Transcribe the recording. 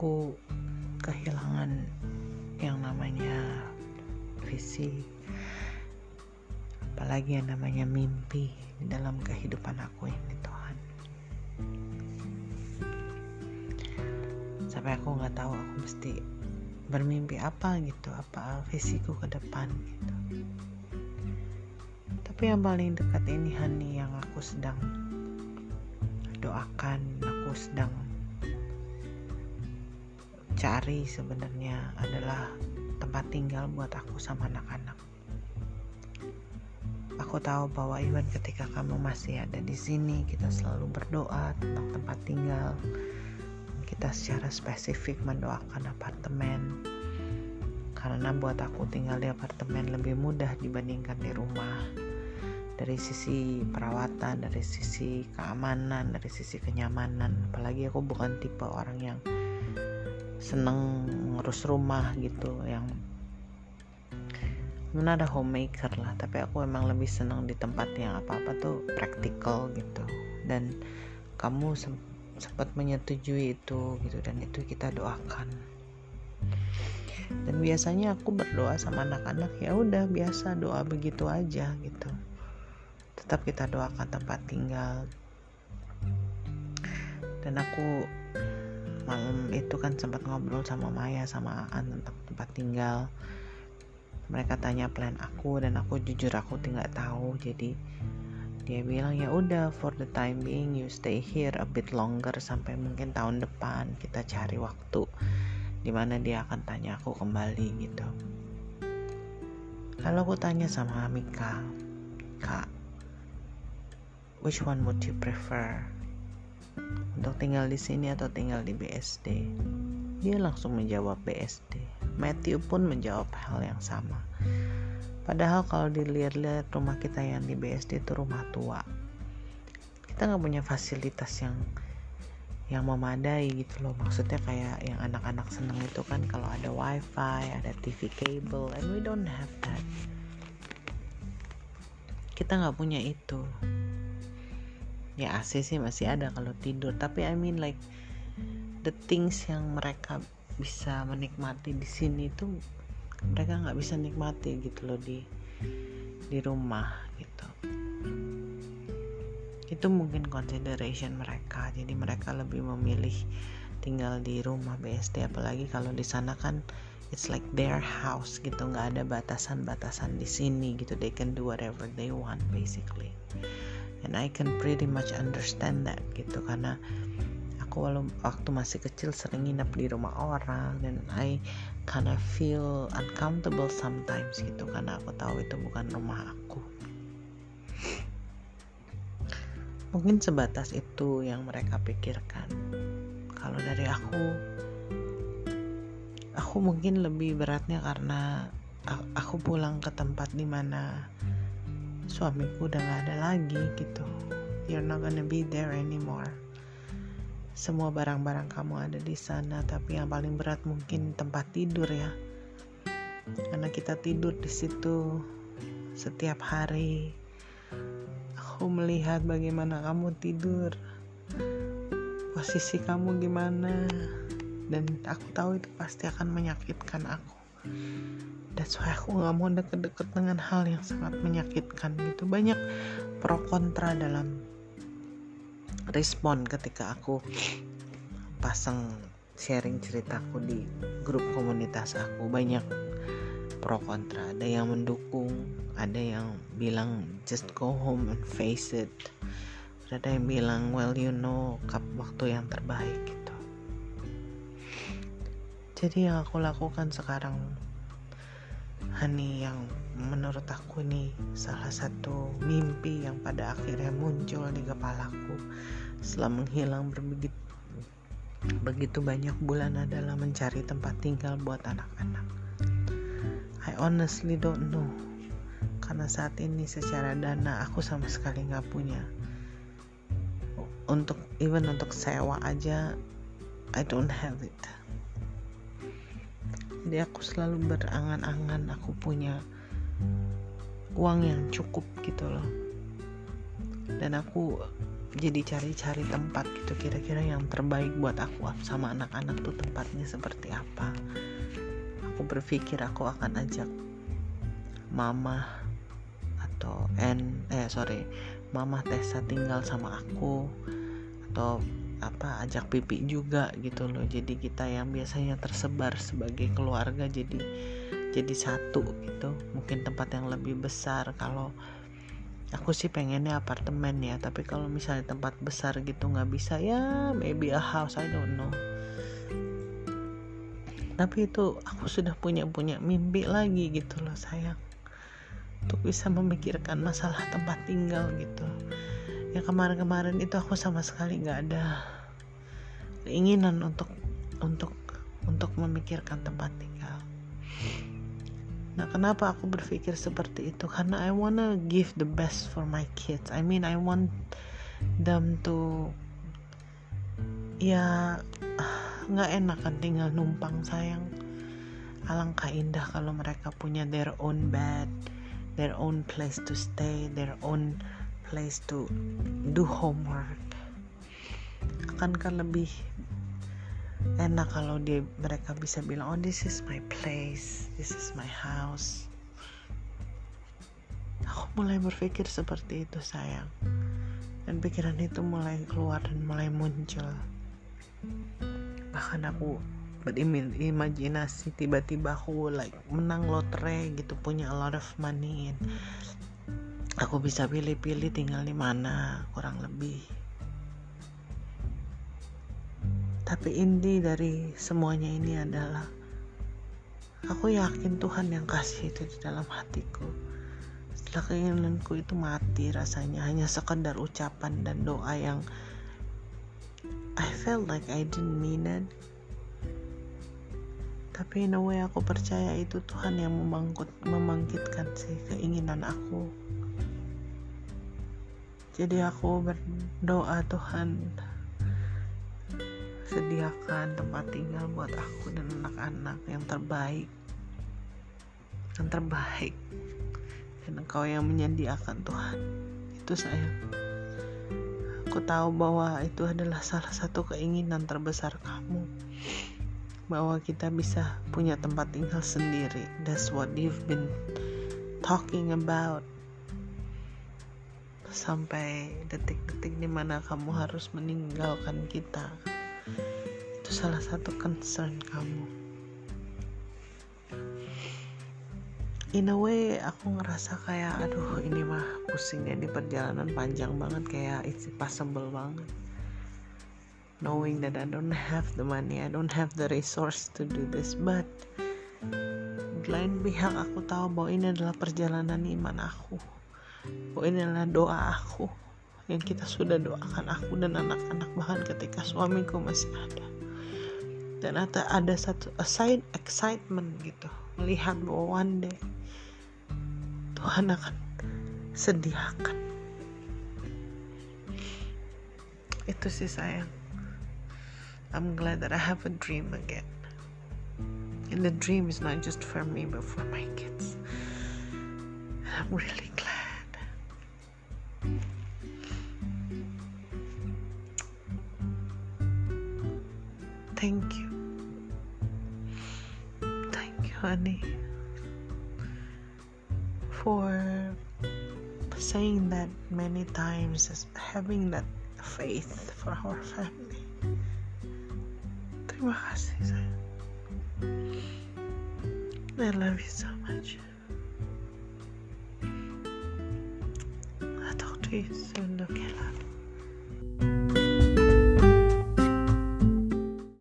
aku kehilangan yang namanya visi apalagi yang namanya mimpi dalam kehidupan aku ini Tuhan. Sampai aku nggak tahu aku mesti bermimpi apa gitu apa visiku ke depan gitu. Tapi yang paling dekat ini Hani yang aku sedang doakan aku sedang cari sebenarnya adalah tempat tinggal buat aku sama anak-anak. Aku tahu bahwa even ketika kamu masih ada di sini, kita selalu berdoa tentang tempat tinggal. Kita secara spesifik mendoakan apartemen. Karena buat aku tinggal di apartemen lebih mudah dibandingkan di rumah. Dari sisi perawatan, dari sisi keamanan, dari sisi kenyamanan. Apalagi aku bukan tipe orang yang seneng ngurus rumah gitu yang mana ada homemaker lah tapi aku emang lebih seneng di tempat yang apa-apa tuh praktikal gitu. Dan kamu sempat menyetujui itu gitu dan itu kita doakan. Dan biasanya aku berdoa sama anak-anak ya udah biasa doa begitu aja gitu. Tetap kita doakan tempat tinggal. Dan aku malam itu kan sempat ngobrol sama Maya sama Aan tentang tempat tinggal. Mereka tanya plan aku dan aku jujur aku tidak tahu. Jadi dia bilang ya udah for the time being you stay here a bit longer sampai mungkin tahun depan. Kita cari waktu di mana dia akan tanya aku kembali gitu. Lalu aku tanya sama Mika kak which one would you prefer untuk tinggal di sini atau tinggal di BSD? Dia langsung menjawab BSD. Matthew pun menjawab hal yang sama. Padahal kalau dilihat-lihat rumah kita yang di BSD itu rumah tua. Kita nggak punya fasilitas yang yang memadai gitu loh maksudnya kayak yang anak-anak seneng itu kan kalau ada wifi ada TV cable and we don't have that kita nggak punya itu ya AC sih masih ada kalau tidur. Tapi I mean like the things yang mereka bisa menikmati di sini itu mereka nggak bisa nikmati gitu loh di di rumah gitu. Itu mungkin consideration mereka. Jadi mereka lebih memilih tinggal di rumah BSD apalagi kalau di sana kan it's like their house gitu. Nggak ada batasan-batasan di sini gitu. They can do whatever they want basically and I can pretty much understand that gitu. Karena aku walau waktu masih kecil sering nginep di rumah orang dan I kinda feel uncomfortable sometimes gitu. Karena aku tahu itu bukan rumah aku. Mungkin sebatas itu yang mereka pikirkan. Kalau dari aku aku mungkin lebih beratnya karena aku pulang ke tempat di mana suamiku udah gak ada lagi gitu. You're not gonna be there anymore. Semua barang-barang kamu ada di sana tapi yang paling berat mungkin tempat tidur ya. Karena kita tidur di situ setiap hari. Aku melihat bagaimana kamu tidur posisi kamu gimana dan aku tahu itu pasti akan menyakitkan aku that's why aku nggak mau deket-deket dengan hal yang sangat menyakitkan gitu. Banyak pro kontra dalam respon ketika aku pasang sharing ceritaku di grup komunitas aku. Banyak pro kontra. Ada yang mendukung ada yang bilang just go home and face it. Ada yang bilang well you know waktu yang terbaik gitu jadi yang aku lakukan sekarang Hani yang menurut aku nih salah satu mimpi yang pada akhirnya muncul di kepalaku setelah menghilang berbegitu begitu banyak bulan adalah mencari tempat tinggal buat anak-anak. I honestly don't know karena saat ini secara dana aku sama sekali nggak punya untuk even untuk sewa aja I don't have it jadi aku selalu berangan-angan aku punya uang yang cukup gitu loh. Dan aku jadi cari-cari tempat gitu kira-kira yang terbaik buat aku sama anak-anak tuh tempatnya seperti apa. Aku berpikir aku akan ajak mama atau N eh sorry mama Tessa tinggal sama aku atau apa ajak pipi juga gitu loh. Jadi kita yang biasanya tersebar sebagai keluarga jadi jadi satu gitu. Mungkin tempat yang lebih besar. Kalau aku sih pengennya apartemen ya. Tapi kalau misalnya tempat besar gitu nggak bisa ya maybe a house I don't know. Tapi itu aku sudah punya punya mimpi lagi gitu loh sayang. Untuk bisa memikirkan masalah tempat tinggal gitu ya kemarin-kemarin itu aku sama sekali nggak ada keinginan untuk untuk untuk memikirkan tempat tinggal. Nah kenapa aku berpikir seperti itu? Karena I wanna give the best for my kids. I mean I want them to ya nggak enak kan tinggal numpang sayang. Alangkah indah kalau mereka punya their own bed their own place to stay their own place to do homework. Akankah lebih enak kalau dia mereka bisa bilang oh this is my place this is my house. Aku mulai berpikir seperti itu sayang. Dan pikiran itu mulai keluar dan mulai muncul. Bahkan aku berimajinasi tiba-tiba aku like menang lotre gitu punya a lot of money and aku bisa pilih-pilih tinggal di mana kurang lebih. Tapi inti dari semuanya ini adalah aku yakin Tuhan yang kasih itu di dalam hatiku. Setelah keinginanku itu mati rasanya hanya sekedar ucapan dan doa yang I felt like I didn't mean it. Tapi in a way aku percaya itu Tuhan yang memangkut, memangkitkan sih keinginan aku jadi aku berdoa Tuhan sediakan tempat tinggal buat aku dan anak-anak yang terbaik. Yang terbaik. Dan engkau yang menyediakan Tuhan. Itu saya. Aku tahu bahwa itu adalah salah satu keinginan terbesar kamu. Bahwa kita bisa punya tempat tinggal sendiri. That's what you've been talking about sampai detik-detik di mana kamu harus meninggalkan kita. Itu salah satu concern kamu. In a way aku ngerasa kayak aduh ini mah pusingnya di perjalanan panjang banget. Kayak it's impossible banget. Knowing that I don't have the money I don't have the resource to do this but lain pihak aku tahu bahwa ini adalah perjalanan iman aku Oh inilah doa aku yang kita sudah doakan aku dan anak-anak bahkan ketika suamiku masih ada. Dan ada ada satu aside excitement gitu melihat bahwa one day Tuhan akan sediakan. Itu sih sayang. I'm glad that I have a dream again. And the dream is not just for me but for my kids. I'm really glad. Thank you. Thank you, honey, for saying that many times, having that faith for our family. Terima kasih, sayang. I love you so much. I'll talk to you soon, okay, love?